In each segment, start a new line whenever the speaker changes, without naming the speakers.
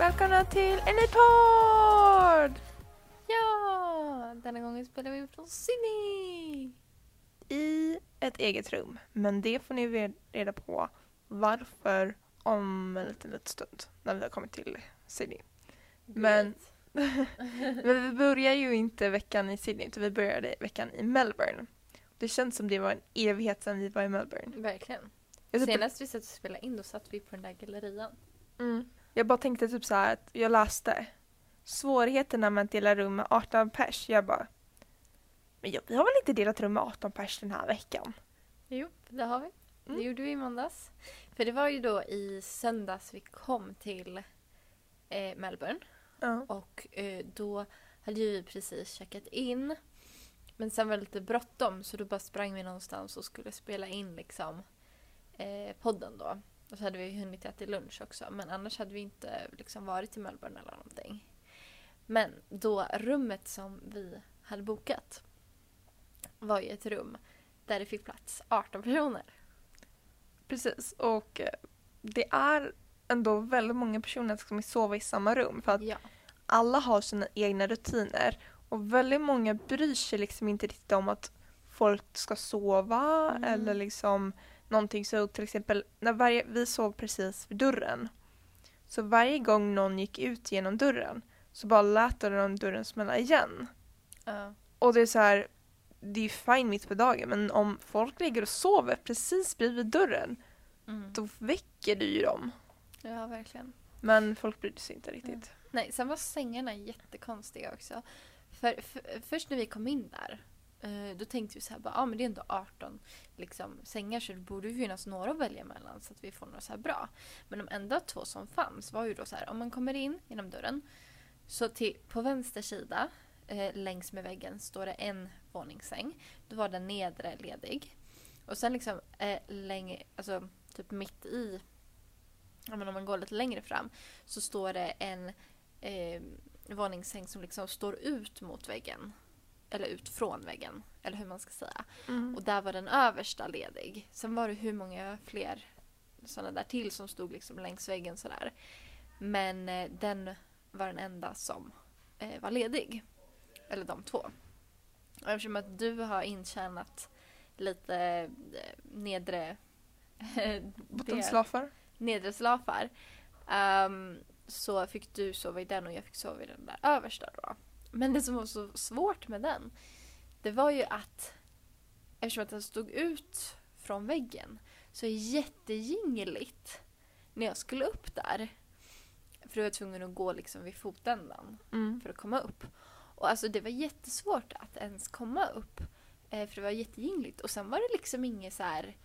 Välkomna till en ny podd!
Ja! Denna gången spelar vi från Sydney!
I ett eget rum. Men det får ni reda på varför om en liten, liten stund när vi har kommit till Sydney. Men, men vi börjar ju inte veckan i Sydney utan vi började veckan i Melbourne. Det känns som det var en evighet sedan vi var i Melbourne.
Verkligen.
Typ,
Senast vi satt och spelade in då satt vi på den där gallerian.
mm, jag bara tänkte typ så här att jag läste svårigheterna med att dela rum med 18 pers. Jag bara men jag, vi har väl inte delat rum med 18 pers den här veckan?
Jo, det har vi.
Mm.
Det gjorde vi i måndags. För det var ju då i söndags vi kom till eh, Melbourne.
Ja.
Och eh, då hade ju vi precis checkat in. Men sen var det lite bråttom så då bara sprang vi någonstans och skulle spela in liksom eh, podden då. Och så hade vi hunnit äta lunch också. Men annars hade vi inte liksom varit i Melbourne eller någonting. Men då rummet som vi hade bokat var ju ett rum där det fick plats 18 personer.
Precis, och eh, det är ändå väldigt många personer som vill sova i samma rum för att
Ja.
alla har sina egna rutiner och väldigt många bryr sig liksom inte riktigt om att folk ska sova
Mm.
eller liksom någonting så till exempel när varje, vi sov precis vid dörren så varje gång någon gick ut genom dörren så bara lät de dörren smälla igen.
Ja.
Och det är så här, det är ju fine mitt på dagen men om folk ligger och sover precis bredvid dörren
Mm.
då väcker du ju dem.
ja, verkligen.
Men folk brydde sig inte riktigt.
Nej, sen var sängarna jättekonstiga också. För, för, först när vi kom in där, eh, då tänkte vi så här, bara, ah, men det är ändå 18 liksom, sängar så det borde ju finnas några att välja mellan så att vi får några så här bra. Men de enda två som fanns var ju då så här, om man kommer in genom dörren, så till, på vänster sida, eh, längs med väggen, står det en våningssäng. Då var den nedre ledig. Och sen liksom eh, länge, alltså typ mitt i, men om man går lite längre fram, så står det en eh, våningssäng som liksom står ut mot väggen. Eller ut från väggen, eller hur man ska säga.
Mm.
Och där var den översta ledig. Sen var det hur många fler sådana där till som stod liksom längs väggen sådär. Men eh, den var den enda som eh, var ledig. Eller de två. Och eftersom att du har intjänat lite eh, nedre
Bottenslafar.
nedre slafar. ehm, så fick du sova i den och jag fick sova i den där översta då. Men det som var så svårt med den, det var ju att eftersom att den stod ut från väggen så jättejingligt när jag skulle upp där. För då var jag tvungen att gå liksom vid fotändan
Mm.
för att komma upp. Och alltså det var jättesvårt att ens komma upp. eh, För det var jättejingligt. Och sen var det liksom inget så här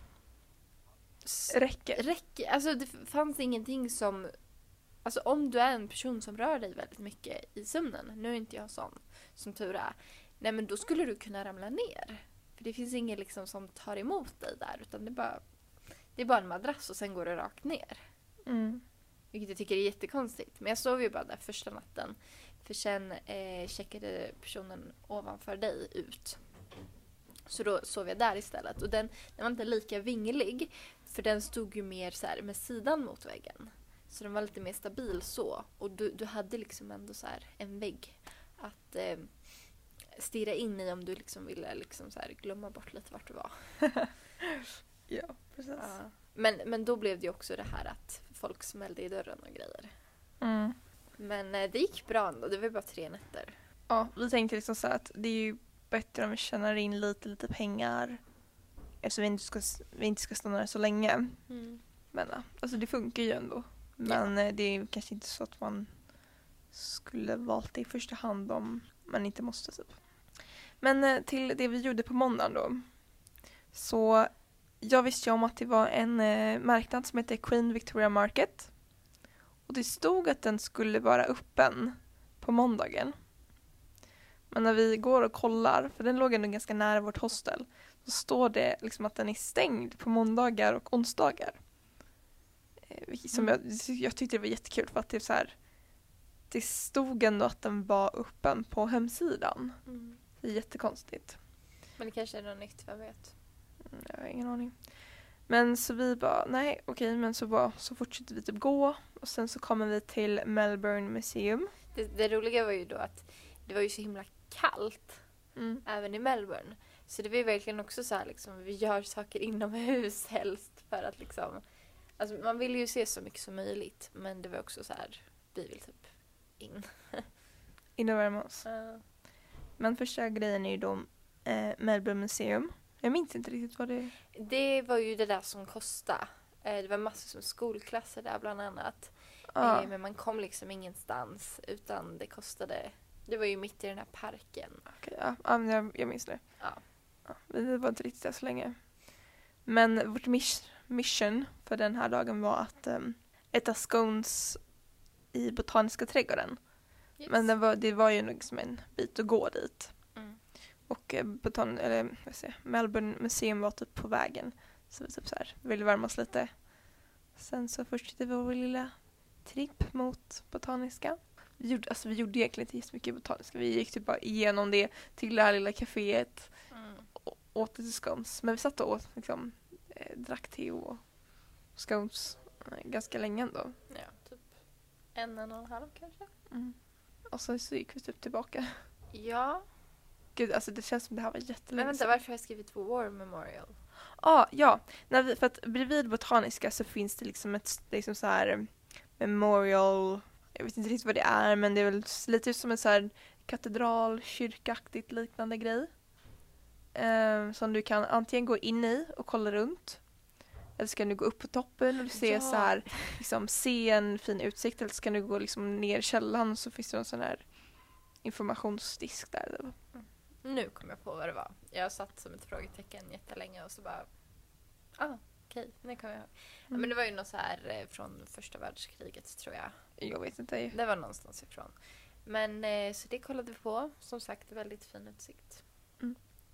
Räcker.
räcker. Alltså det fanns ingenting som... Alltså om du är en person som rör dig väldigt mycket i sömnen, nu är inte jag sån, som tur är, nej men då skulle du kunna ramla ner. För det finns inget liksom som tar emot dig där, utan det är bara, det är bara en madrass och sen går det rakt ner.
Mm.
Vilket jag tycker är jättekonstigt. Men jag sov ju bara där första natten. För sen eh, checkade personen ovanför dig ut. Så då sov jag där istället. Och den, den var inte lika vinglig. För den stod ju mer så här med sidan mot väggen. Så den var lite mer stabil så. Och du, du hade liksom ändå så här en vägg att eh, stirra in i om du liksom ville liksom så glömma bort lite vart du var.
Ja, precis.
Ja. Men, men då blev det ju också det här att folk smällde i dörren och grejer.
Mm.
Men eh, det gick bra ändå. Det var bara tre nätter.
Ja, vi tänkte liksom så att det är ju bättre om vi tjänar in lite, lite pengar eftersom vi inte ska, vi inte ska stanna där så länge. Men ja, alltså det funkar ju ändå. Men eh, det är kanske inte så att man skulle valt det i första hand om man inte måste typ. Men eh, till det vi gjorde på måndagen då. Så jag visste ju om att det var en eh, marknad som heter Queen Victoria Market. Och det stod att den skulle vara öppen på måndagen. Men när vi går och kollar, för den låg ändå ganska nära vårt hostel, så står det liksom att den är stängd på måndagar och onsdagar. Som jag, jag tyckte det var jättekul för att det så här, det stod ändå att den var öppen på hemsidan. Det är jättekonstigt.
Men det kanske är något nytt, vem vet?
Mm, Jag har ingen aning. Men så vi bara, nej okej men så, bara, så fortsätter vi typ gå och sen så kommer vi till Melbourne Museum.
Det, det roliga var ju då att det var ju så himla kallt
Mm.
även i Melbourne. Så det var ju verkligen också så här liksom, vi gör saker inomhus helst för att liksom, alltså man vill ju se så mycket som möjligt men det var också så här, vi vill typ in.
In och värma oss. Men första grejen är ju då eh, Melbourne Museum. Jag minns inte riktigt vad det är.
Det var ju det där som kostade. Eh, Det var massor som skolklasser där bland annat.
Ja.
Eh, Men man kom liksom ingenstans utan det kostade. Det var ju mitt i den här parken.
Okej, ja, ja, jag, jag minns det.
Ja.
Ja, vi var inte riktigt där så länge. Men vårt mis- mission för den här dagen var att um, äta scones i Botaniska trädgården.
Yes.
Men det var, det var ju liksom en bit att gå dit.
Mm.
Och eh, botan- eller, vad säger, Melbourne Museum var typ på vägen. Så vi typ så här, ville värma oss lite. Sen så fortsatte vi vår lilla tripp mot Botaniska. Vi gjorde, alltså vi gjorde egentligen inte jättemycket Botaniska. Vi gick typ bara igenom det till det här lilla kaféet
Mm.
och åt lite scones. Men vi satt och åt, liksom, drack te och scones eh, ganska länge ändå.
Ja, typ en, en och en halv kanske.
Mm. Och sen så gick vi typ tillbaka.
Ja,
Gud, alltså det känns som det här var jättelänge
men vänta varför har jag skrivit War Memorial?
Ah, ja, när vi, för att bredvid Botaniska så finns det liksom ett liksom så här eh, memorial, jag vet inte riktigt vad det är men det är väl lite som en så här katedral, kyrkaktigt liknande grej. Eh, som du kan antingen gå in i och kolla runt. Eller så kan du gå upp på toppen och se
Ja.
så här, liksom se en fin utsikt eller så kan du gå liksom ner i källaren så finns det en sån här informationsdisk där.
Nu kom jag på vad det var. Jag satt som ett frågetecken jättelänge och så bara... Ah, okej, nu kommer jag ihåg.
Mm.
men det var ju något så här eh, från första världskriget tror jag.
Jag vet inte.
Det var någonstans ifrån. Men eh, så det kollade vi på. Som sagt, väldigt fin utsikt.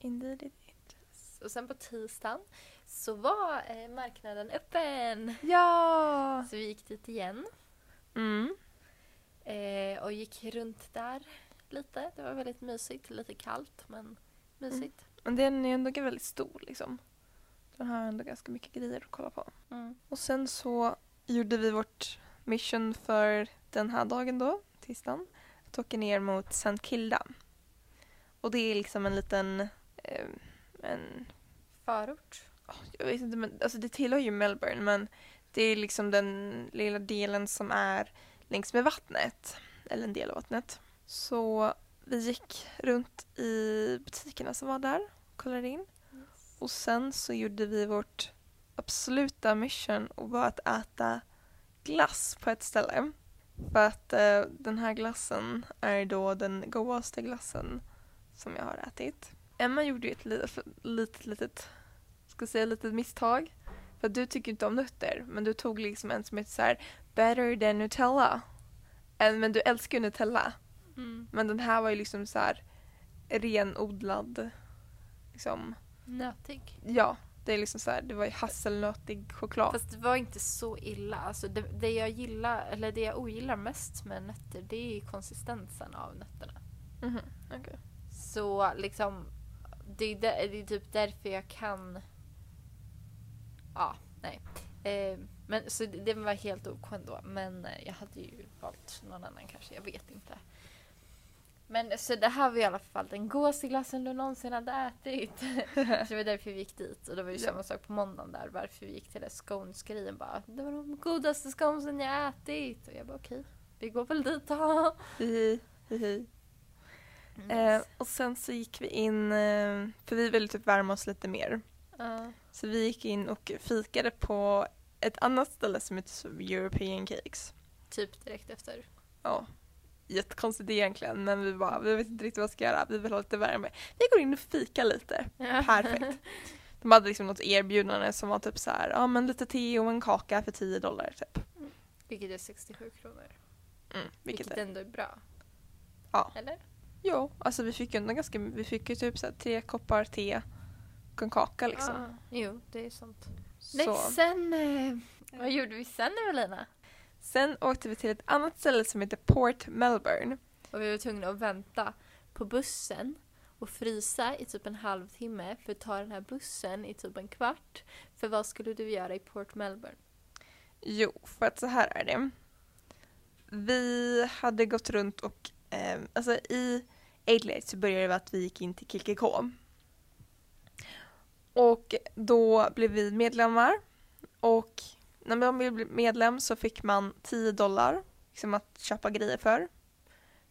Indeed it.
Och sen på tisdagen så var eh, marknaden öppen.
Ja!
Så vi gick dit igen
Mm.
eh, och gick runt där lite. Det var väldigt mysigt, lite kallt men mysigt.
Men den är ändå väldigt stor liksom. Den har ändå ganska mycket grejer att kolla på.
Mm.
Och sen så gjorde vi vårt mission för den här dagen då, tisdagen. Att åka ner mot St. Kilda. Och det är liksom en liten, en,
Förort.
jag vet inte men alltså det tillhör ju Melbourne men det är liksom den lilla delen som är längs med vattnet. Eller en del av vattnet. Så vi gick runt i butikerna som var där, kollade in. Och sen så gjorde vi vårt absoluta mission och var att äta glass på ett ställe. För att eh, den här glassen är då den godaste glassen som jag har ätit. Emma gjorde ju ett litet, litet, litet, ska säga litet misstag. För du tycker inte om nötter, men du tog liksom en som heter så här better than Nutella. Men du älskar ju Nutella.
Mm.
Men den här var ju liksom så här renodlad, liksom
Nötig.
Ja, det är liksom så här, det var ju hasselnötig choklad.
Fast det var inte så illa. Alltså det, det jag gillar, eller det jag ogillar mest med nötter det är ju konsistensen av nötterna.
Mhm, okej.
Så liksom, det är, där, det är typ därför jag kan... Ja, nej. Eh, men så det, var helt ok ändå. Men eh, jag hade ju valt någon annan kanske, jag vet inte. Men så det här var i alla fall den godaste glassen du någonsin hade ätit. så det var därför vi gick dit. Och det var ju
Ja.
samma sak på måndagen där. Varför vi gick till det scones-grejen bara. Det var de godaste sconesen jag ätit. Och jag bara okej, vi går väl dit då.
Hihi, hihi. Eh, och sen så gick vi in, eh, för vi ville typ värma oss lite mer.
Ja.
Så vi gick in och fikade på ett annat ställe som heter European Cakes.
Typ direkt efter.
Ja, jättekonstigt egentligen men vi bara, vi vet inte riktigt vad vi ska göra, vi vill ha lite värme. Vi går in och fikar lite. Perfekt. De hade liksom något erbjudande som var typ så här, ja men lite te och en kaka för 10 dollar typ.
Vilket är 67 kronor.
Mm, vilket
Vilket
är,
ändå är bra.
Ja.
Eller?
Ja, alltså vi fick ju ändå ganska, vi fick ju typ så här, tre koppar te och en kaka liksom.
Ah, jo, det är sant.
Så.
Nej, sen... Eh, vad gjorde vi sen Evelina?
Sen åkte vi till ett annat ställe som heter Port Melbourne.
Och vi var tvungna att vänta på bussen. och frysa i typ en halvtimme för att ta den här bussen i typ en kvart. För vad skulle du göra i Port Melbourne?
Jo, för att så här är det. Vi hade gått runt och, eh, alltså i Adelaide så började det med att vi gick in till Kikiko. Och då blev vi medlemmar och när man blev medlem så fick man 10 dollar liksom att köpa grejer för.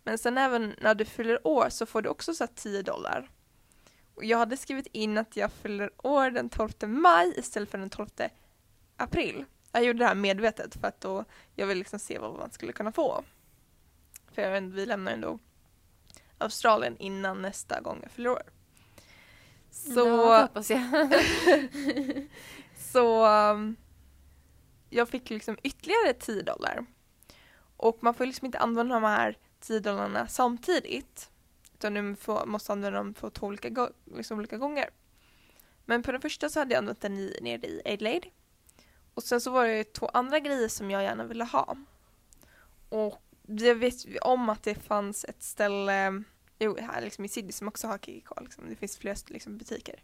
Men sen även när du fyller år så får du också så 10 dollar. Och jag hade skrivit in att jag fyller år den 12 maj istället för den 12 april. Jag gjorde det här medvetet för att då jag ville liksom se vad man skulle kunna få. För jag vet, vi lämnar ändå Australien innan nästa gång jag fyller år. Så,
Ja, hoppas jag.
så um, jag fick liksom ytterligare 10 dollar. Och man får liksom inte använda de här 10 dollarna samtidigt. Utan du får, måste använda dem på två olika, liksom olika gånger. Men på den första så hade jag använt den i, nere i Adelaide. Och sen så var det två andra grejer som jag gärna ville ha. Och jag vet om att det fanns ett ställe jo, här liksom i Sydney som också har KKK. Liksom. Det finns flera liksom, butiker.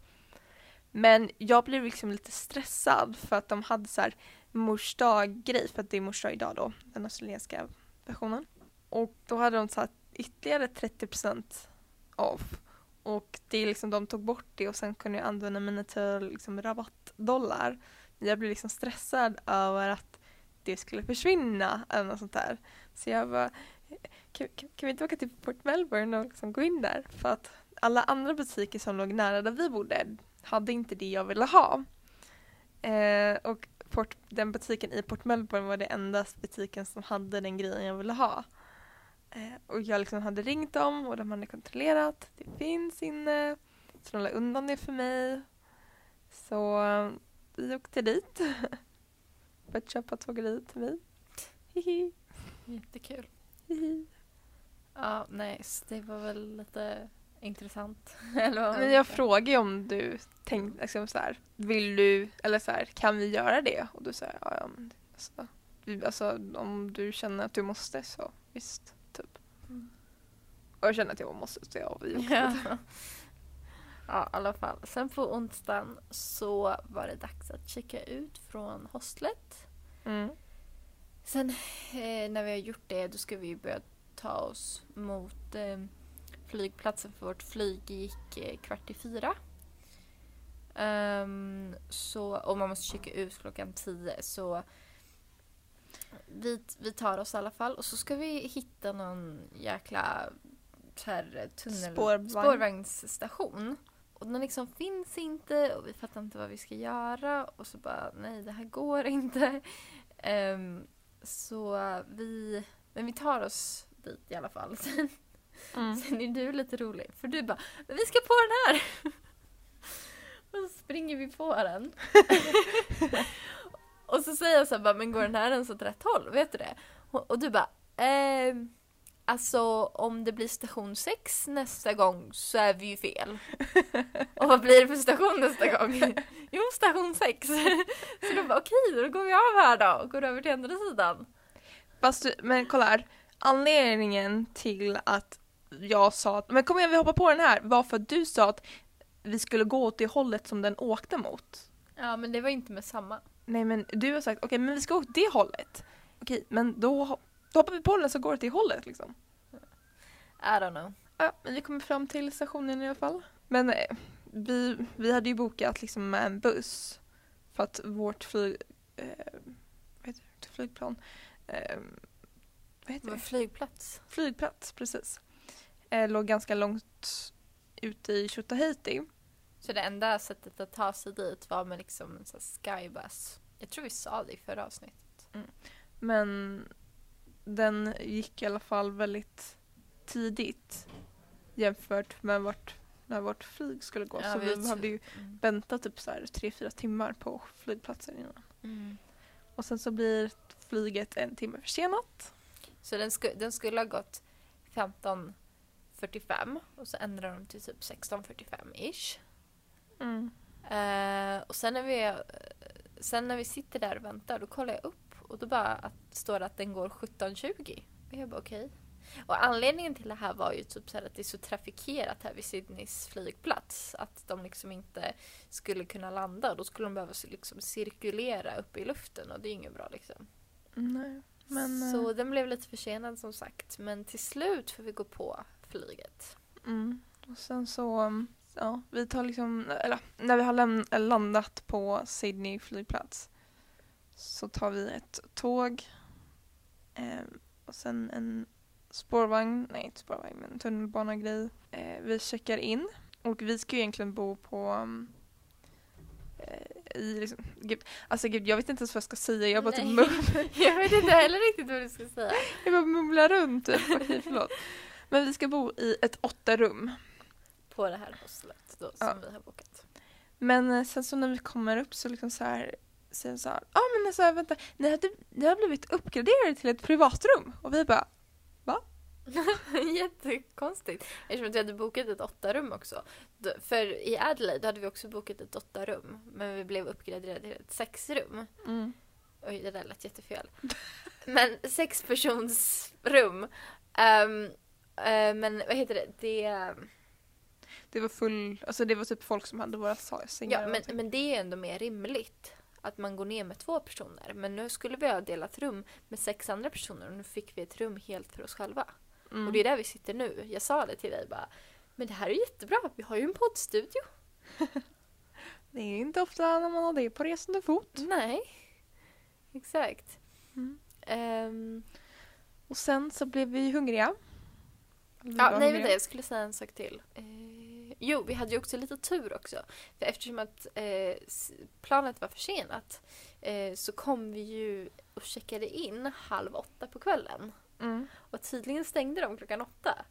Men jag blev liksom lite stressad för att de hade så här mors dag-grej, för att det är mors dag idag då, den australienska versionen. Och då hade de satt ytterligare 30% off. Och det är liksom, de tog bort det och sen kunde jag använda mina till liksom rabattdollar. Jag blev liksom stressad över att det skulle försvinna eller något sånt där. Så jag bara, kan, kan, kan vi inte åka till Port Melbourne och liksom gå in där? För att alla andra butiker som låg nära där vi bodde hade inte det jag ville ha. Eh, och Port, den butiken i Port Melbourne var den enda butiken som hade den grejen jag ville ha. Eh, och jag liksom hade ringt dem och de hade kontrollerat. Det finns inne. Så de la undan det för mig. Så eh, vi åkte dit. för att köpa grejer till mig. Hihi.
Jättekul.
Hihi.
Ja, nice. Det var väl lite intressant.
Men jag frågade ju om du tänkte liksom så här, vill du, eller så här, kan vi göra det? Och du säger ja, ja men, alltså, vi, alltså om du känner att du måste så visst, typ.
Mm.
Och jag känner att jag måste så jag
Ja. Ja, i alla fall. Sen på onsdagen så var det dags att checka ut från hostlet.
Mm.
Sen eh, när vi har gjort det då ska vi börja ta oss mot eh, flygplatsen för vårt flyg gick eh, kvart i fyra. Ehm, så, och man måste checka ut klockan tio så vi, vi tar oss i alla fall och så ska vi hitta någon jäkla här, tunnel,
Spårvagn.
spårvagnsstation. Och den liksom finns inte och vi fattar inte vad vi ska göra och så bara nej det här går inte. Ehm, så vi, men vi tar oss dit i alla fall. Sen,
Mm.
sen är du lite rolig för du bara men vi ska på den här! och så springer vi på den. och så säger jag så här, bara, men går den här ens åt rätt håll? Vet du det? Och, och du bara ehm, Alltså om det blir station 6 nästa gång så är vi ju fel. Och vad blir det för station nästa gång? Jo, station 6. Så då bara okej, då går vi av här då och går över till andra sidan.
Fast du, men kolla här, anledningen till att jag sa att men kom igen vi hoppar på den här var för att du sa att vi skulle gå åt det hållet som den åkte mot.
Ja, men det var inte med samma.
Nej men du har sagt okej men vi ska åt det hållet. Okej men då, hoppar vi på den så går det till hållet liksom.
I don't know.
Ja, men vi kommer fram till stationen i alla fall. Men eh, vi, vi hade ju bokat liksom en buss för att vårt flyg, eh, vad heter det, flygplan, eh, vad heter
Det flygplats.
Flygplats, precis. Eh, låg ganska långt ute i Tjotahejti.
Så det enda sättet att ta sig dit var med liksom en sån här skybus. Jag tror vi sa det i förra avsnittet.
Men den gick i alla fall väldigt tidigt jämfört med vart, när vårt flyg skulle gå.
Ja,
så
vi
behövde ju
Mm.
vänta typ så här tre, fyra timmar på flygplatsen innan.
Mm.
Och sen så blir flyget en timme försenat.
Så den, sku, den skulle ha gått 15.45 och så ändrade de till typ 16.45-ish.
Mm.
Eh, och sen när, vi, eh, sen när vi sitter där och väntar då kollar jag upp och då bara att, står det att den går 17.20. Och jag bara okej. Och anledningen till det här var ju typ så att det är så trafikerat här vid Sydneys flygplats. Att de liksom inte skulle kunna landa. Då skulle de behöva liksom cirkulera uppe i luften och det är inget bra liksom.
Nej. Men,
så
eh,
den blev lite försenad som sagt. Men till slut får vi gå på flyget.
mm. Och sen så, um, ja, vi tar liksom, eller när vi har landat på Sydney flygplats så tar vi ett tåg eh, och sen en spårvagn, nej inte spårvagn men tunnelbanegrej. Eh, vi checkar in och vi ska ju egentligen bo på eh, i liksom, gud, alltså gud jag vet inte ens vad jag ska säga, jag bara typ
Nej.
mum-
Jag vet inte heller riktigt vad du ska säga.
jag bara mumlar runt typ, okej förlåt. Men vi ska bo i ett åtta rum.
På det här hostlet då som
Ja.
vi har bokat.
Men eh, sen så när vi kommer upp så liksom så här så här, ja ah, men alltså vänta, ni, hade, ni har blivit uppgraderade till ett privatrum. Och vi bara,
Jättekonstigt. Eftersom att vi hade bokat ett åtta rum också. För i Adelaide hade vi också bokat ett åtta rum. Men vi blev uppgraderade till ett sexrum.
mm.
Oj, det där lät jättefel. Men sexpersonsrum. Um, uh, men vad heter det? Det,
det var full, alltså det var typ folk som hade våra sa- sängar.
ja, men, men det är ändå mer rimligt. Att man går ner med två personer. Men nu skulle vi ha delat rum med sex andra personer och nu fick vi ett rum helt för oss själva.
mm.
Och det är där vi sitter nu. Jag sa det till dig bara. Men det här är jättebra. Vi har ju en poddstudio.
det är inte ofta när man har det på resande fot.
Nej. Exakt.
Mm.
Ehm,
Och sen så blev vi hungriga. Vi
ja, nej,
hungriga.
vänta, jag skulle säga en sak till. Eh, jo, vi hade ju också lite tur också. För eftersom att eh, planet var försenat eh, så kom vi ju och checkade in halv åtta på kvällen.
Mm.
Och tydligen stängde de klockan åtta.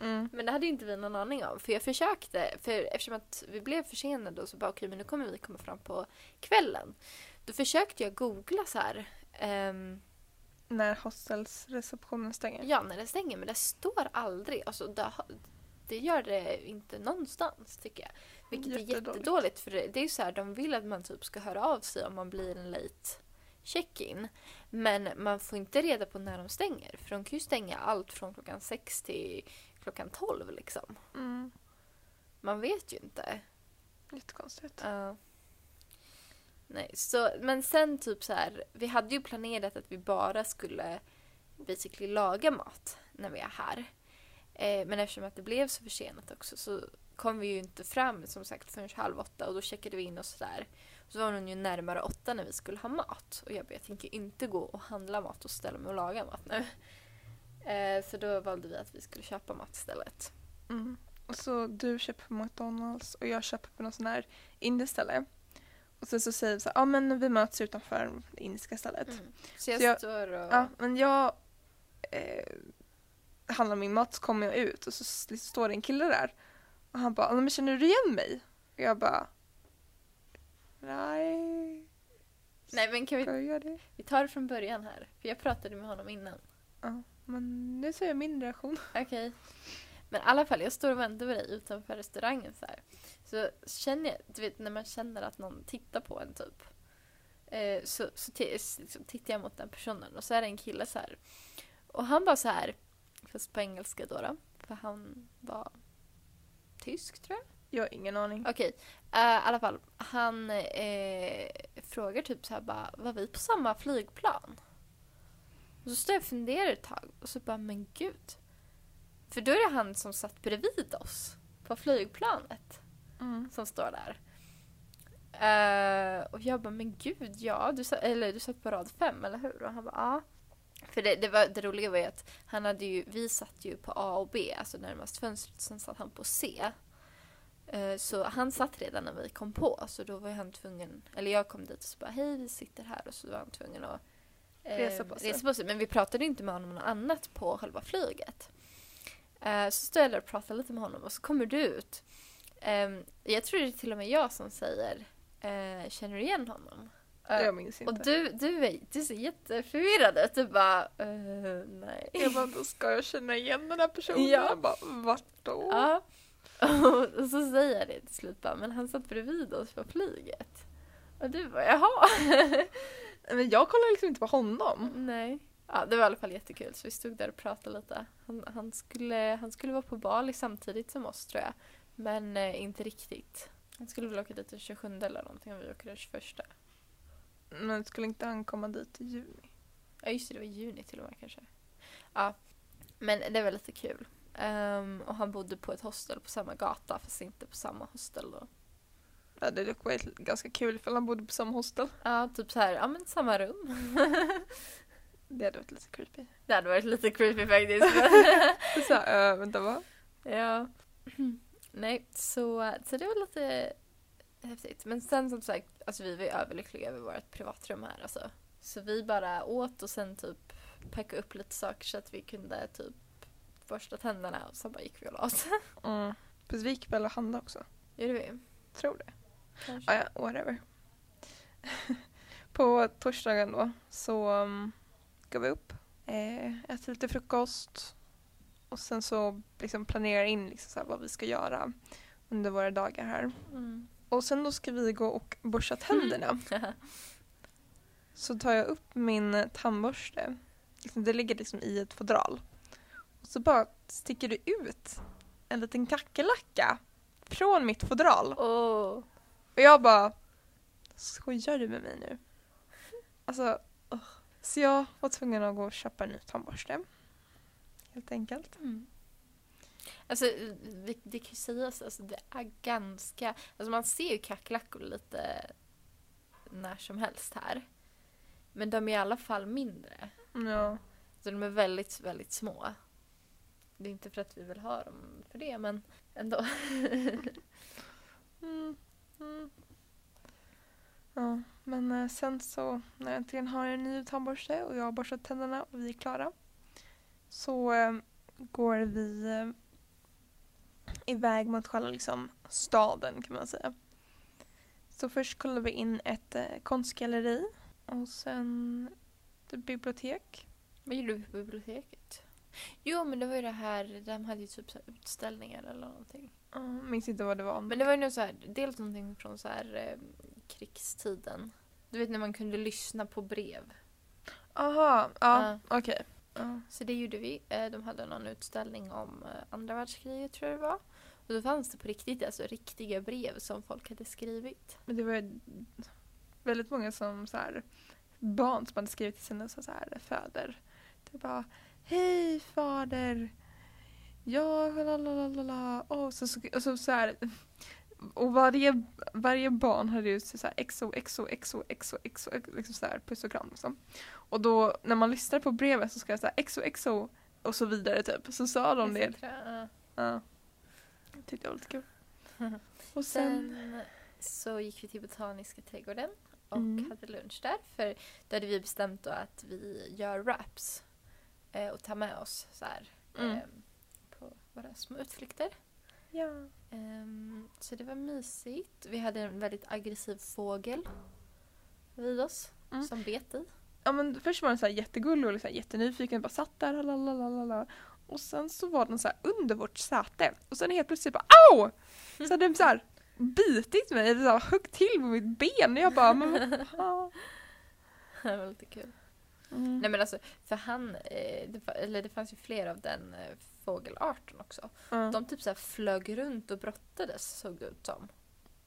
Mm.
Men det hade inte vi någon aning om. För jag försökte, för eftersom att vi blev försenade och så bara okej men nu kommer vi komma fram på kvällen. Då försökte jag googla så här. ehm,
När hostelsreceptionen stänger.
ja, när det stänger. Men det står aldrig. Alltså, det, det gör det inte någonstans tycker jag. Vilket är
Jättedåligt.
jättedåligt. För det, det är ju så här, de vill att man typ ska höra av sig om man blir en late check-in. Men man får inte reda på när de stänger. För de kan ju stänga allt från klockan sex till klockan tolv liksom.
Mm.
Man vet ju inte.
Jättekonstigt.
Ja. Nej, så, men sen typ så här, vi hade ju planerat att vi bara skulle basically laga mat när vi är här. Eh, men eftersom att det blev så försenat också så kom vi ju inte fram som sagt förrän halv åtta och då checkade vi in oss där. Så var hon ju närmare åtta när vi skulle ha mat. Och jag bara, jag tänker inte gå och handla mat och ställa mig och laga mat nu. Eh, så då valde vi att vi skulle köpa mat istället.
Mm. Och så du köper på McDonalds och jag köper på någon sån här indiskt ställe. Och sen så säger vi så ja men vi möts utanför det indiska stället.
Så jag,
Så jag-
står och...
Ja, men jag eh, handlar min mat så kommer jag ut och så liksom står det en kille där. Och han bara, "Ja, men känner du igen mig? Och jag bara, nej,
Nej men kan vi? Vi tar det från början här. För jag pratade med honom innan.
Ja, men nu ser jag min reaktion.
Okej. Men i alla fall, jag står och väntar på dig utanför restaurangen så här. Så känner jag, du vet när man känner att någon tittar på en typ. Eh, så så liksom, tittar jag mot den personen och så är det en kille så här. Och han var så här, fast på engelska då, då för han var tysk tror jag.
Jag har ingen aning.
Okej, eh, i alla fall. Han eh, frågar typ så här bara, var vi på samma flygplan? Och så står jag och funderar ett tag och så bara, men gud. För då är det han som satt bredvid oss på flygplanet
Mm.
som står där. Eh, och jag bara, men gud, ja, du, sa, eller, du satt på rad fem, eller hur? Och han bara, ja. För det, det, var, det roliga var ju att han hade ju, vi satt ju på A och B, alltså närmast fönstret, sen satt han på C. Eh, Så han satt redan när vi kom på, så då var han tvungen, eller jag kom dit och så bara, hej vi sitter här, och så var han tvungen att eh,
Resa på sig.
resa på sig. Men vi pratade inte med honom om något annat på själva flyget. Eh, Så står jag där och pratar lite med honom och så kommer du ut. Ehm, Jag tror det är till och med jag som säger Känner du igen honom?
Jag minns inte.
och du, du, är, du ser jätteförvirrad ut. Du bara, eh, nej.
Jag bara, då ska jag känna igen den här personen.
Ja.
Jag bara, vart då?
Ja. Och så säger jag det till slut bara, men han satt bredvid oss på flyget. Och du bara, jaha.
Men jag kollar liksom inte på honom.
nej. Ja, det var i alla fall jättekul. Så vi stod där och pratade lite. Han, han, skulle, han skulle vara på Bali samtidigt som oss tror jag. Men eh, inte riktigt. Han skulle väl åka dit den 27 eller någonting och vi åker den 21.
Men skulle inte han komma dit i juni?
Ja just det, det var juni till och med kanske. Ja, men det var lite kul. Ehm, och han bodde på ett hostel på samma gata fast inte på samma hostel då.
Ja, det hade varit ganska kul ifall han bodde på samma hostel.
Ja, typ så här, ja men samma rum.
Det hade varit lite creepy.
Det hade varit lite creepy faktiskt.
Så äh, vänta vad?
ja. Nej, så, så det var lite häftigt. Men sen som sagt, alltså vi var ju överlyckliga över vårt privatrum här alltså. Så vi bara åt och sen typ packade upp lite saker så att vi kunde typ borsta tänderna och sen bara gick vi och la oss.
Mm. Precis, vi gick väl och handlade också.
Gjorde vi?
Tror det.
Kanske.
Ah, ja, whatever. på torsdagen då så um, går vi upp, eh, äter lite frukost och sen så liksom planerar in liksom så vad vi ska göra under våra dagar här.
Mm.
Och sen då ska vi gå och borsta tänderna. Så tar jag upp min tandborste. Liksom, Det ligger liksom i ett fodral. Och så bara sticker det ut en liten kackerlacka från mitt fodral.
Åh.
Och jag bara, skojar du med mig nu? Alltså, ugh. Så jag var tvungen att gå och köpa en ny tandborste. Helt enkelt.
Mm. Alltså, det, det kan ju sägas, alltså, det är ganska... Alltså man ser ju kackerlackor lite när som helst här. Men de är i alla fall mindre.
Ja.
Så de är väldigt, väldigt små. Det är inte för att vi vill ha dem för det, men ändå.
Mm. Mm. Ja, men eh, sen så när jag äntligen har en ny tandborste och jag har borstat tänderna och vi är klara så eh, går vi eh, iväg mot själva liksom, staden kan man säga. Så först kollar vi in ett eh, konstgalleri och sen ett bibliotek.
Vad gjorde vi på biblioteket? Jo, men det var ju det här, de hade ju typ så här utställningar eller någonting.
Ja, minns inte vad det var.
Men det var ju nog så här, dels någonting från så här eh, krigstiden. Du vet när man kunde lyssna på brev.
Aha, ja, okej. Ja.
Så det gjorde vi. Eh, De hade någon utställning om eh, andra världskriget tror jag det var. Och då fanns det på riktigt alltså riktiga brev som folk hade skrivit.
Men det var väldigt många som så här, barn som hade skrivit till sina så här, fäder. Det bara Hej fader! Ja, la la la la la. Och så, och så, så här, och varje, varje barn hade ju så här exo, exo, exo, exo, exo, liksom så här puss och kram liksom. Och då när man lyssnar på brevet så ska jag säga exo, exo och så vidare typ. Så sa de det.
Ja.
Det tyckte jag var lite kul. Och sen,
Sen så gick vi till Botaniska trädgården och
Mm.
hade lunch där. För då hade vi bestämt då att vi gör wraps eh, och tar med oss så här
Mm.
eh, på våra små utflykter.
Ja.
Ehm, så det var mysigt. Vi hade en väldigt aggressiv fågel vid oss
Mm.
som bet i.
ja men först var den så här jättegullig och liksom jättenyfiken, bara satt där lalalala. Och sen så var den så här under vårt säte och sen helt plötsligt bara AU! Så hade den så här bitit mig, så här, högg till på mitt ben och jag bara men ja.
det var lite kul.
mm.
Nej men alltså, för han, eh, det, eller det fanns ju fler av den eh, fågelarten också.
Ja.
De typ så flög runt och brottades såg det ut som.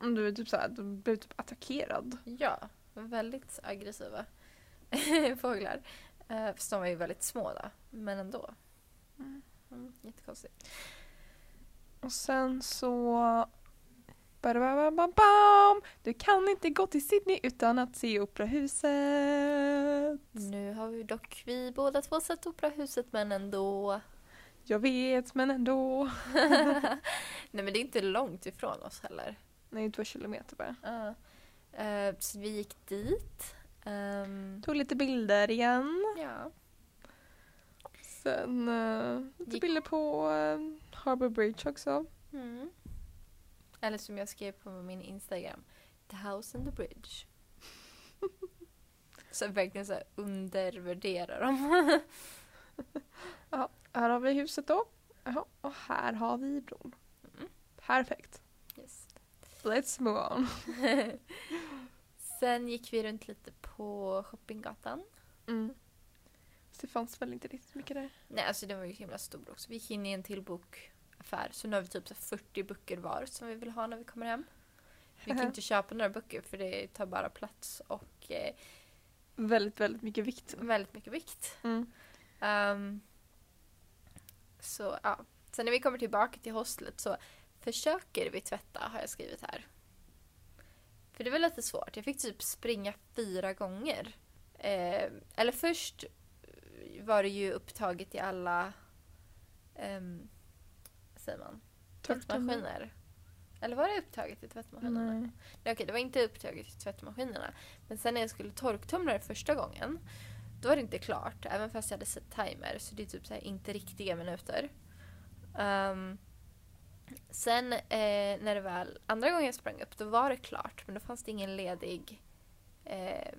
Mm, Du är typ så här, du blev typ attackerad.
Ja, väldigt aggressiva fåglar. Eh, fast de var ju väldigt små då, men ändå.
Mm.
Mm, jättekonstigt.
Och sen så! Du kan inte gå till Sydney utan att se Operahuset.
Nu har vi dock vi båda två sett Operahuset men ändå.
Jag vet men ändå.
Nej men det är inte långt ifrån oss heller.
Nej, två kilometer bara.
Ja. Eh, så vi gick dit. Ehm,
Tog lite bilder igen.
ja.
Sen uh, lite
Gick-
bilder på uh, Harbour Bridge också.
Mm. Eller som jag skrev på min Instagram. The house and the bridge. så verkligen så undervärderar dem.
Här har vi huset då. Jaha, och här har vi bron.
Mm.
Perfekt.
yes.
Let's move on.
Sen gick vi runt lite på shoppinggatan.
Mm. Så det fanns väl inte riktigt mycket där.
Nej, alltså den var ju himla stor också. Vi gick in i en till bokaffär. Så nu har vi typ så 40 böcker var som vi vill ha när vi kommer hem. Vi kan inte köpa några böcker för det tar bara plats och eh,
Väldigt, väldigt mycket vikt.
väldigt mycket vikt.
Mm.
Ehm, så ja. Sen när vi kommer tillbaka till hostlet så försöker vi tvätta har jag skrivit här. För det var lite svårt. Jag fick typ springa fyra gånger. Eh, eller först var det ju upptaget i alla um, vad säger man? Tvättmaskiner. Eller var det upptaget i tvättmaskinerna?
Nej.
Nej, okej, det var inte upptaget i tvättmaskinerna. Men sen när jag skulle torktumla det första gången, då var det inte klart. Även fast jag hade sett timer, så det är typ så inte riktiga minuter. Ehm, sen eh, när det väl, andra gången jag sprang upp, då var det klart. Men då fanns det ingen ledig eh,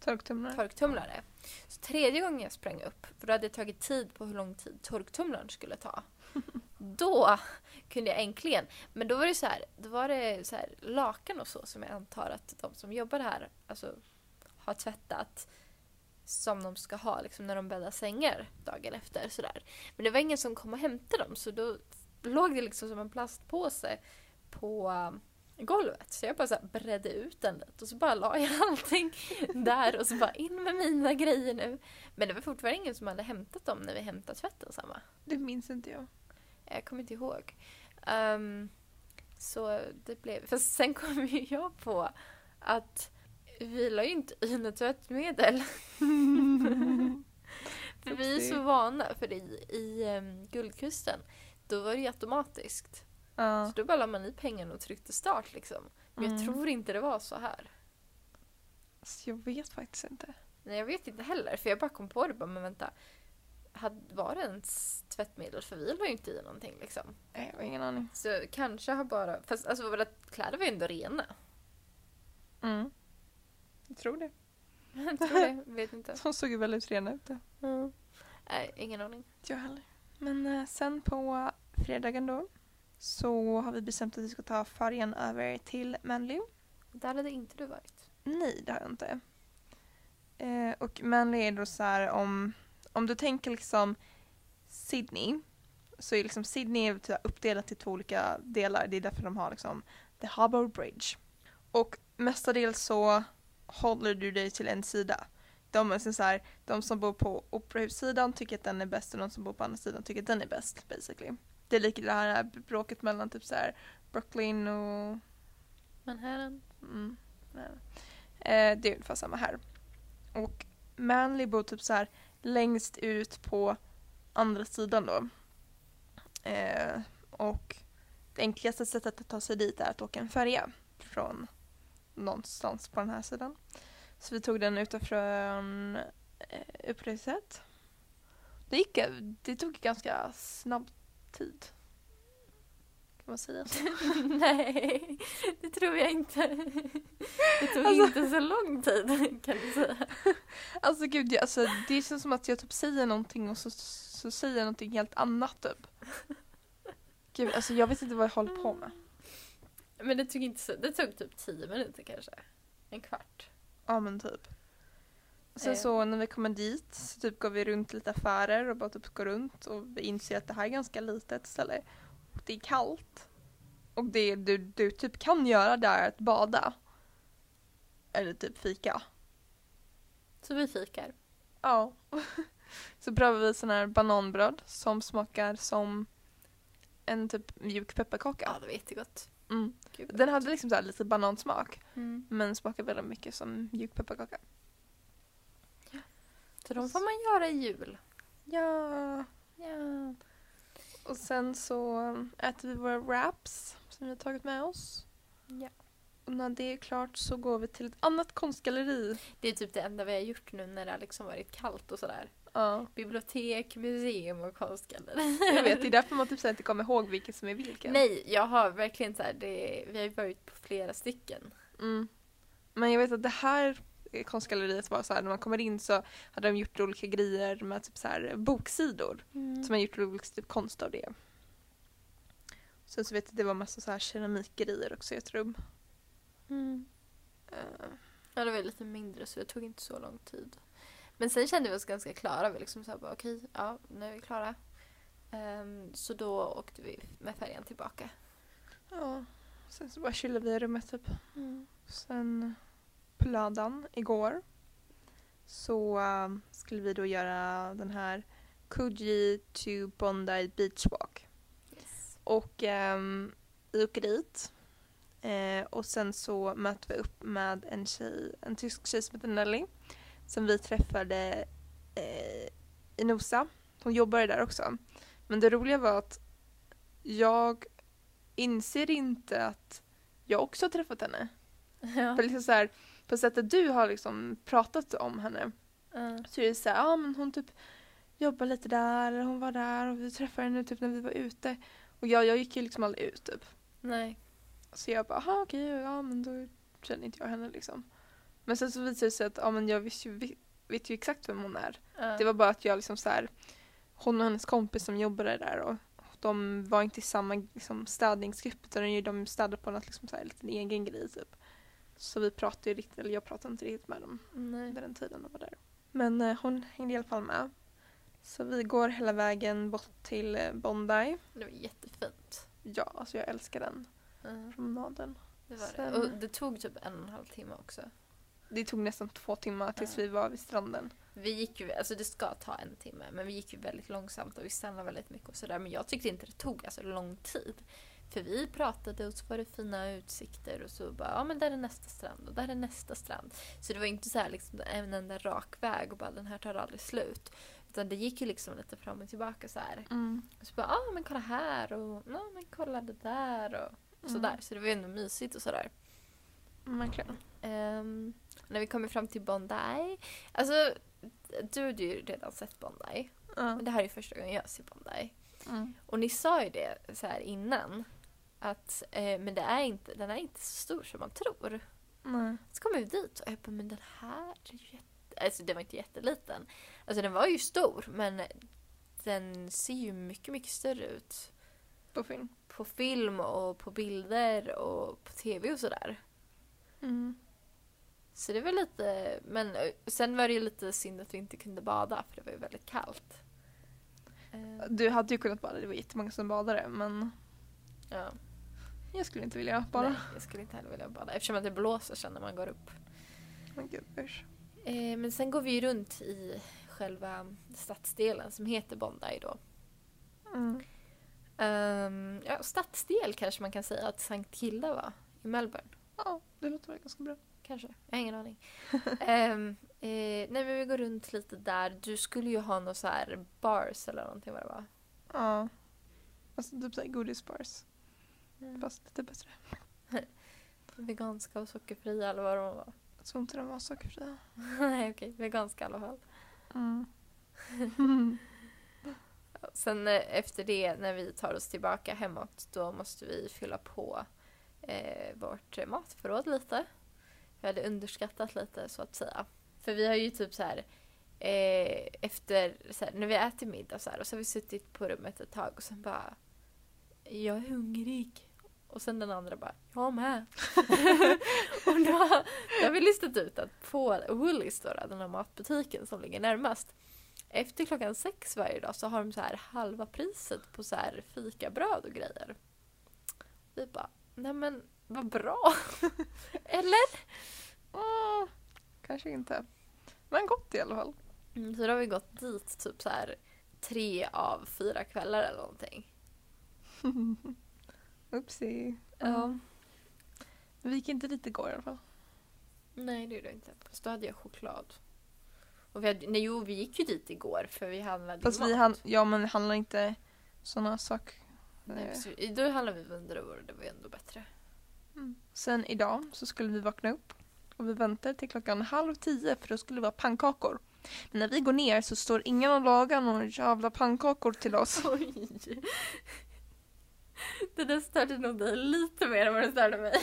Torktumlare.
torktumlare. Så tredje gången jag sprang upp, för då hade det tagit tid på hur lång tid torktumlaren skulle ta. Då kunde jag äntligen. Men då var det så här, då var det så här lakan och så som jag antar att de som jobbar här alltså, har tvättat som de ska ha liksom, när de bäddar sängar dagen efter. Sådär. Men det var ingen som kom och hämtade dem så då låg det liksom som en plastpåse på um, golvet. Så jag bara så bredde ut den lite och så bara la jag allting där och så bara in med mina grejer nu. Men det var fortfarande ingen som hade hämtat dem när vi hämtade tvätten samma.
Det minns inte jag.
Jag kommer inte ihåg. Ehm, så det blev... Fast sen kom ju jag på att vi la ju inte i något tvättmedel. för vi är så vana. För i, i um, Guldkusten, då var det ju automatiskt.
Ja.
Så då bara la man i pengarna och tryckte start liksom. Men jag
Mm.
tror inte det var så här.
Så jag vet faktiskt inte.
Nej, jag vet inte heller. För jag bara kom på det bara, men vänta. Var det ens tvättmedel? För vi la ju inte i någonting liksom.
Nej, jag har ingen aning.
Så kanske har bara... Fast alltså våra kläder var ju ändå rena.
Mm. Jag tror det.
Jag tror det, vet inte.
De såg ju väldigt rena ut.
Mm. Nej, ingen aning.
Jag heller. Men eh, sen på fredagen då så har vi bestämt att vi ska ta färjan över till Manly.
Där hade inte du varit.
Nej, det har jag inte. Eh, och Manly är då så här om, om du tänker liksom Sydney så är liksom Sydney typ uppdelat i två olika delar. Det är därför de har liksom The Harbour Bridge. Och mestadels så håller du dig till en sida. De, är så här, de som bor på operahussidan tycker att den är bäst och de som bor på andra sidan tycker att den är bäst basically. Det är lika det här bråket mellan typ så här Brooklyn och
Manhattan.
Mm. Eh, det är ungefär samma här. Och Manly bor typ så här längst ut på andra sidan då. Eh, och det enklaste sättet att ta sig dit är att åka en färja från någonstans på den här sidan. Så vi tog den utifrån eh, Uppreset. Det, gick, det tog ganska snabb tid. Kan man säga så?
Nej, det tror jag inte. Det tog
Alltså-
inte så lång tid kan du säga.
Alltså gud, jag, alltså, det känns som att jag typ säger någonting och så, så säger jag någonting helt annat typ. Gud, alltså jag vet inte vad jag håller på med.
Men det tog inte så, det tog typ tio minuter kanske. En kvart.
Ja men typ. Sen
Eh.
så när vi kommer dit så typ går vi runt lite affärer och bara typ går runt och vi inser att det här är ganska litet ställe. Och det är kallt. Och det du, du typ kan göra där är att bada. Eller typ fika.
Så vi fikar.
Ja. Så prövade vi sån här bananbröd som smakar som en typ mjuk pepparkaka.
Ja, det var jättegott.
Mm.
Gud,
Den hade liksom så här lite banansmak
Mm.
men smakar väldigt mycket som mjuk pepparkaka.
Så de får man göra i jul.
Ja.
Ja.
Och sen så äter vi våra wraps som vi har tagit med oss.
ja.
Och när det är klart så går vi till ett annat konstgalleri.
Det är typ det enda vi har gjort nu när det har liksom varit kallt och sådär.
Ja.
Bibliotek, museum och konstgalleri.
Jag vet, det är därför man typ inte kommer ihåg vilket som är vilken.
Nej, jag har verkligen så här, det, vi har ju varit på flera stycken.
Mm. Men jag vet att det här konstgalleriet var så här, när man kommer in så hade de gjort olika grejer med typ så här boksidor.
Mm.
Som har gjort olika typ konst av det. Sen så vet jag att det var massa så här keramikgrejer också i ett rum.
Mm.
Eh,
Ja, det var lite mindre så det tog inte så lång tid. Men sen kände vi oss ganska klara. Vi liksom sa bara okej, ja nu är vi klara. Ehm, så då åkte vi med färjan tillbaka.
Ja. Sen så bara chillade vi i rummet typ. Sen på lördagen igår så um, skulle vi då göra den här Coogee to Bondi Beach Walk.
Yes.
Och um, vi åker dit. Eh, och sen så möter vi upp med en tjej, en tysk tjej som heter Nelly. Som vi träffade eh, i Nosa. Hon jobbade där också. Men det roliga var att jag inser inte att jag också har träffat henne.
Ja.
För liksom så här, på sättet du har liksom pratat om henne
Ja.
så är det så här, ja men hon typ jobbar lite där, eller hon var där och vi träffade henne typ när vi var ute. Och jag, jag gick ju liksom aldrig ut typ.
Nej.
Så jag bara, okej, ja men då känner inte jag henne liksom. Men sen så visade det sig att, ja men jag visste ju, vet ju exakt vem hon är.
Ja.
Det var bara att jag liksom så här, hon och hennes kompis som jobbade där och de var inte i samma liksom, städningsgrupp utan de städade på något liksom så här, liten egen grej typ. Så vi pratade ju riktigt, eller jag pratade inte riktigt med dem
Nej.
under den tiden de var där. Men eh, hon hängde i alla fall med. Så vi går hela vägen bort till eh, Bondi.
Det var jättefint.
Ja, alltså jag älskar den
Ja,
promenaden.
det var
Sen-
det. Och det tog typ en och en halv timme också.
Det tog nästan två timmar tills vi var vid stranden.
Vi gick ju, alltså det ska ta en timme, men vi gick ju väldigt långsamt och vi stannade väldigt mycket och sådär. Men jag tyckte inte det tog alltså lång tid. För vi pratade och så var det fina utsikter och så bara, ja men där är nästa strand och där är nästa strand. Så det var inte så här liksom en enda rak väg och bara den här tar aldrig slut. Utan det gick ju liksom lite fram och tillbaka så här. Och så bara, ja ah, men kolla här och ja men kolla det där och
Mm.
sådär. Så det var ändå mysigt och sådär.
Mm, verkligen.
Ehm, när vi kommer fram till Bondi. Alltså, du hade ju redan sett Bondi.
Ja.
Men det här är första gången jag ser Bondi.
Mm.
Och ni sa ju det så här innan. Att, eh, men det är inte, den är inte så stor som man tror.
Nej.
Så kommer vi dit och jag bara, men den här är ju jätte... Alltså den var inte jätteliten. Alltså den var ju stor men den ser ju mycket, mycket större ut.
På film.
På film och på bilder och på tv och sådär.
Mm.
Så det var lite, men sen var det ju lite synd att vi inte kunde bada för det var ju väldigt kallt. Eh,
Du hade ju kunnat bada, det var jättemånga som badade men
Ja,
jag skulle inte vilja bada.
nej, jag skulle inte heller vilja bada eftersom att det blåser sen när man går upp.
Men gud usch.
Eh, men sen går vi ju runt i själva stadsdelen som heter Bondi då.
Mm.
Ehm, ja, stadsdel kanske man kan säga att Sankt Hilda var i Melbourne.
Ja, det låter väl ganska bra.
Kanske, jag har ingen aning. Ehm, eh, nej men vi går runt lite där. Du skulle ju ha någon så här bars eller någonting vad det var.
Ja. Alltså typ såhär godisbars.
Mm.
Fast lite bättre.
Veganska och sockerfria eller vad de var.
Jag tror inte de var sockerfria.
nej okej, veganska i alla fall.
Mm.
Sen eh, efter det, när vi tar oss tillbaka hemåt, då måste vi fylla på eh, vårt matförråd lite. Vi hade underskattat lite så att säga. För vi har ju typ så här eh, efter, så här, när vi äter middag så här, och så har vi suttit på rummet ett tag och sen bara jag är hungrig. Och sen den andra bara, jag med. och då, då har vi listat ut att på Willys, då, den här matbutiken som ligger närmast, efter klockan sex varje dag så har de så här halva priset på så här fikabröd och grejer. Vi bara, nej men vad bra. Eller?
Mm, kanske inte. Men gott i alla fall.
Mm, så då har vi gått dit typ så här tre av fyra kvällar eller någonting.
Oopsie.
Ja.
Vi gick inte dit igår i alla fall.
Nej det gjorde jag inte. Fast då hade jag choklad. Och vi hade, nej jo vi gick ju dit igår för vi handlade
Fast
mat.
vi hann, ja men det handlar inte sådana saker.
Nej, så, då handlade vi Wunderöver och det var ju ändå bättre.
Mm. Sen idag så skulle vi vakna upp och vi väntade till klockan halv tio för då skulle det vara pannkakor. Men när vi går ner så står ingen och lagar några jävla pannkakor till oss.
Oj! Det där störde nog dig lite mer än vad det störde mig.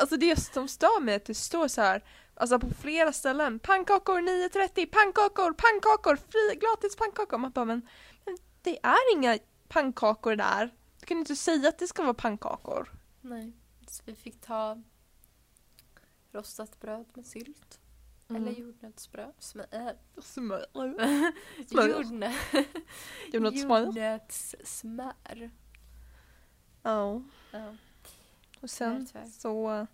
Alltså det som stör mig är att det står så här Alltså på flera ställen, pannkakor 9.30, pannkakor, pannkakor, fri, gratis pannkakor. Man bara men, men det är inga pannkakor där. Du kan inte säga att det ska vara pannkakor.
Nej, så vi fick ta rostat bröd med sylt.
Mm.
Eller jordnötsbröd. Smör.
Smör.
Jordnö-
Jordnötssmör.
Jordnötssmör.
Ja.
Ja.
Och sen så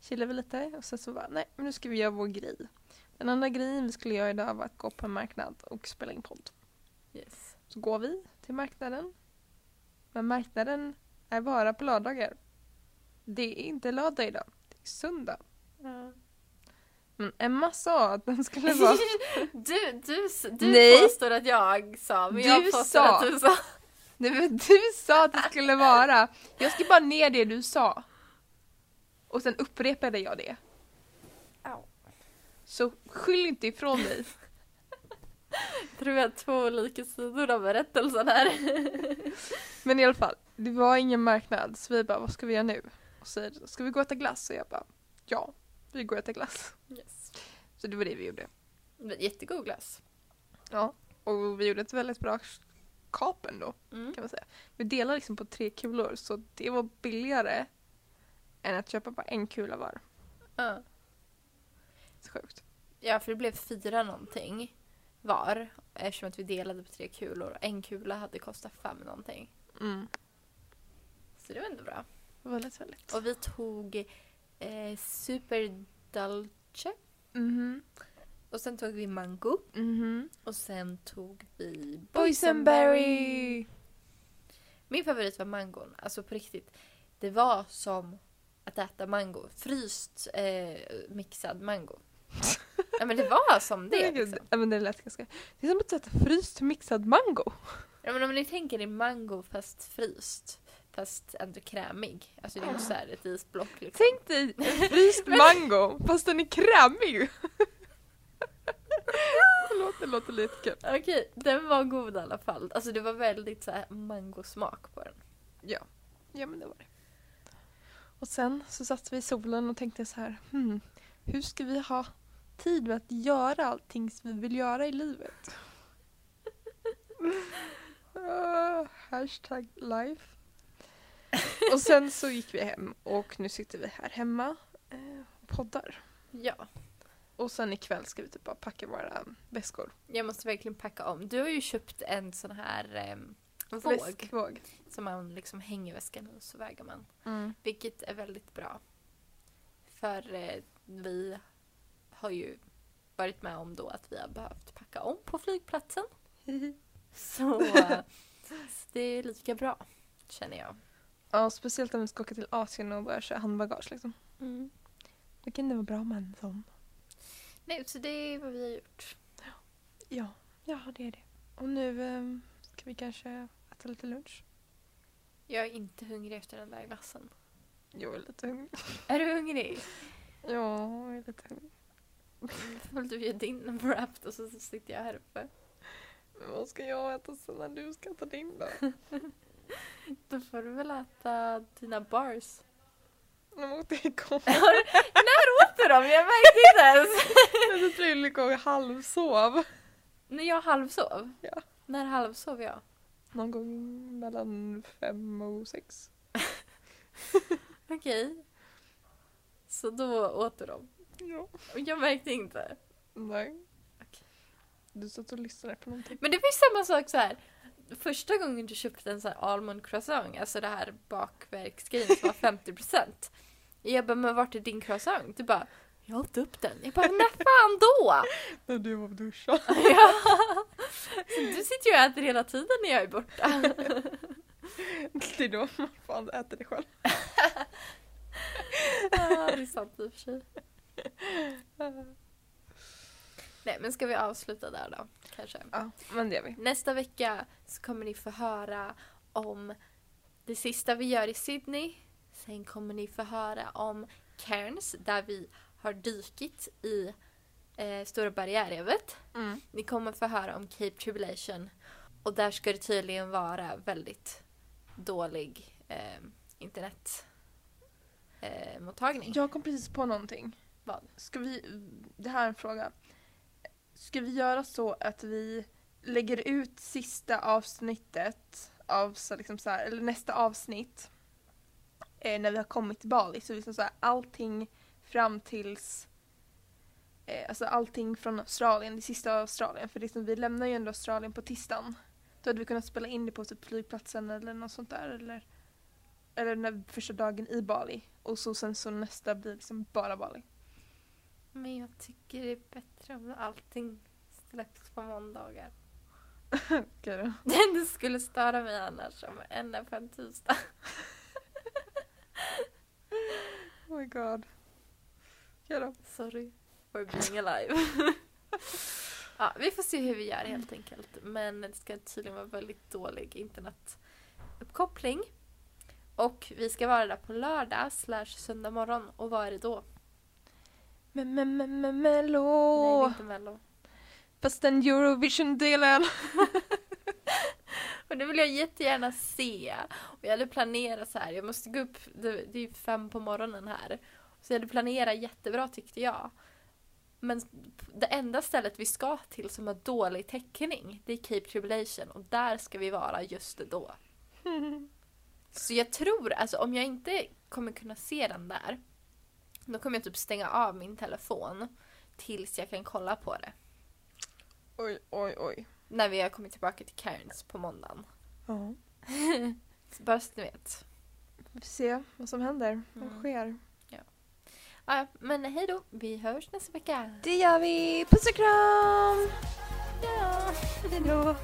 chillade vi lite och sen så bara, nej men nu ska vi göra vår grej. Den andra grejen vi skulle göra idag var att gå på en marknad och spela in podd.
Yes.
Så går vi till marknaden. Men marknaden är bara på lördagar. Det är inte lördag idag, det är söndag.
Ja.
Men Emma sa att den skulle vara...
du, du, du
Nej.
påstår att jag sa, men jag
Du
påstår
sa.
att du sa.
Nej men du sa att det skulle vara... Jag skrev bara ner det du sa. Och sen upprepade jag det.
Au.
Så skyll inte ifrån dig.
Jag tror vi har två olika sidor av berättelsen här.
Men i alla fall, det var ingen marknad så vi bara, vad ska vi göra nu? Och säger ska vi gå och äta glass? Och jag bara, ja, vi går och äter glass.
Yes.
Så det var det vi gjorde.
Jättegod glass.
Ja. Och vi gjorde ett väldigt bra kap ändå,
Mm.
kan man säga. Vi delade liksom på tre kulor så det var billigare än att köpa bara en kula var.
Ja.
Så sjukt.
ja, för det blev fyra någonting var. Eftersom att vi delade på tre kulor. En kula hade kostat fem någonting.
Mm.
Så det var ändå bra.
Väldigt, väldigt.
Och vi tog eh, Super Dolce.
Mhm.
Och sen tog vi Mango.
Mhm.
Och sen tog vi
Boysenberry!
Min favorit var mangon. Alltså på riktigt. Det var som att äta mango. Fryst eh, mixad mango. Ja men det var som det. Liksom.
ja, men det lät ganska... Det är som att äta fryst mixad mango.
Ja, men om ni tänker er mango fast fryst. Fast ändå krämig. Alltså det är ju så här ett isblock liksom.
Tänk dig fryst mango fast den är krämig. Förlåt, det låter lite kul.
Okej, den var god i alla fall. Alltså det var väldigt så här mangosmak på den.
Ja, ja men det var det. Och sen så satt vi i solen och tänkte så här, hmm, hur ska vi ha tid med att göra allting som vi vill göra i livet? uh, hashtag life. Och sen så gick vi hem och nu sitter vi här hemma eh, och poddar.
Ja,
Och sen ikväll ska vi typ bara packa våra väskor.
jag måste verkligen packa om. Du har ju köpt en sån här eh, våg
Väskvåg.
som man liksom hänger i väskan och så väger man.
Mm.
Vilket är väldigt bra. För eh, vi har ju varit med om då att vi har behövt packa om på flygplatsen. Så, så det är lika bra, känner jag.
Ja, speciellt om vi ska åka till Asien och börja köra handbagage liksom.
Mm.
Då kan det vara bra med en sån.
Nej, så det är vad vi har gjort.
Ja, ja det är det. Och nu eh, ska vi kanske äta lite lunch.
Jag är inte hungrig efter den där glassen.
Jag är lite hungrig.
Är du hungrig?
Ja, jag är lite hungrig.
Väl du göra din wrapped och så sitter jag här uppe.
Men vad ska jag äta sen när du ska äta din då?
Då får du väl äta dina bars.
Jag måste igång.
När åt du dem? Jag märkte inte ens.
Jag tror jag igång halvsov.
När jag halvsov?
Ja.
När halvsov jag?
Någon gång mellan fem och sex.
Okej. Så då åt du dem?
Ja.
Och jag märkte inte.
Nej.
Okej.
Du satt och lyssnade på någonting.
Men det var ju samma sak så här. Första gången du köpte en sån här almond croissant, alltså det här bakverksgrejen som var 50%. Jag bara, men vart är din croissant? Du bara, jag åt upp den. Jag bara, när fan då?
När du var och duschade.
ja. Så du sitter ju och äter hela tiden när jag är borta.
Det är då man fan äter det själv.
Ja, det är sant i och för sig. Nej, men ska vi avsluta där då? Kanske.
Ja, men det gör vi.
Nästa vecka så kommer ni få höra om det sista vi gör i Sydney. Sen kommer ni få höra om Cairns där vi har dykit i eh, Stora barriärrevet.
Mm.
Ni kommer få höra om Cape Tribulation. Och där ska det tydligen vara väldigt dålig eh, internetmottagning. Eh.
Jag kom precis på någonting.
Vad?
Ska vi, det här är en fråga. Ska vi göra så att vi lägger ut sista avsnittet av så liksom så här, eller nästa avsnitt eh, när vi har kommit till Bali. Så liksom så här, allting fram tills eh, alltså allting från Australien, det sista av Australien. För liksom, vi lämnar ju ändå Australien på tisdagen. Då hade vi kunnat spela in det på typ flygplatsen eller något sånt där. Eller, eller den första dagen i Bali. Och så sen så nästa blir liksom bara Bali.
Men jag tycker det är bättre om allting släpps på måndagar.
Okej då.
Det skulle störa mig annars om en är på en tisdag.
Oh my god. Okej då.
Sorry for being alive. ja, vi får se hur vi gör helt enkelt. Men det ska tydligen vara väldigt dålig internetuppkoppling. Och vi ska vara där på lördag slash söndag morgon. Och vad är det då?
Men, men, men, men,
Nej, det
Mello!
är inte Mello.
Fast den Eurovision-delen.
Och det vill jag jättegärna se. Och jag hade planerat så här, jag måste gå upp, det, det är ju fem på morgonen här. Så jag hade planerat jättebra tyckte jag. Men det enda stället vi ska till som har dålig täckning, det är Cape Tribulation och där ska vi vara just då. Så jag tror, alltså om jag inte kommer kunna se den där, då kommer jag typ stänga av min telefon tills jag kan kolla på det.
oj, oj, oj.
När vi har kommit tillbaka till Cairns på måndagen.
Ja.
Så bara så ni vet.
Vi får se vad som händer. Vad
Mm.
sker.
Ja, men hej då. Vi hörs nästa vecka.
Det gör vi! Puss och kram!
Ja.
Hejdå!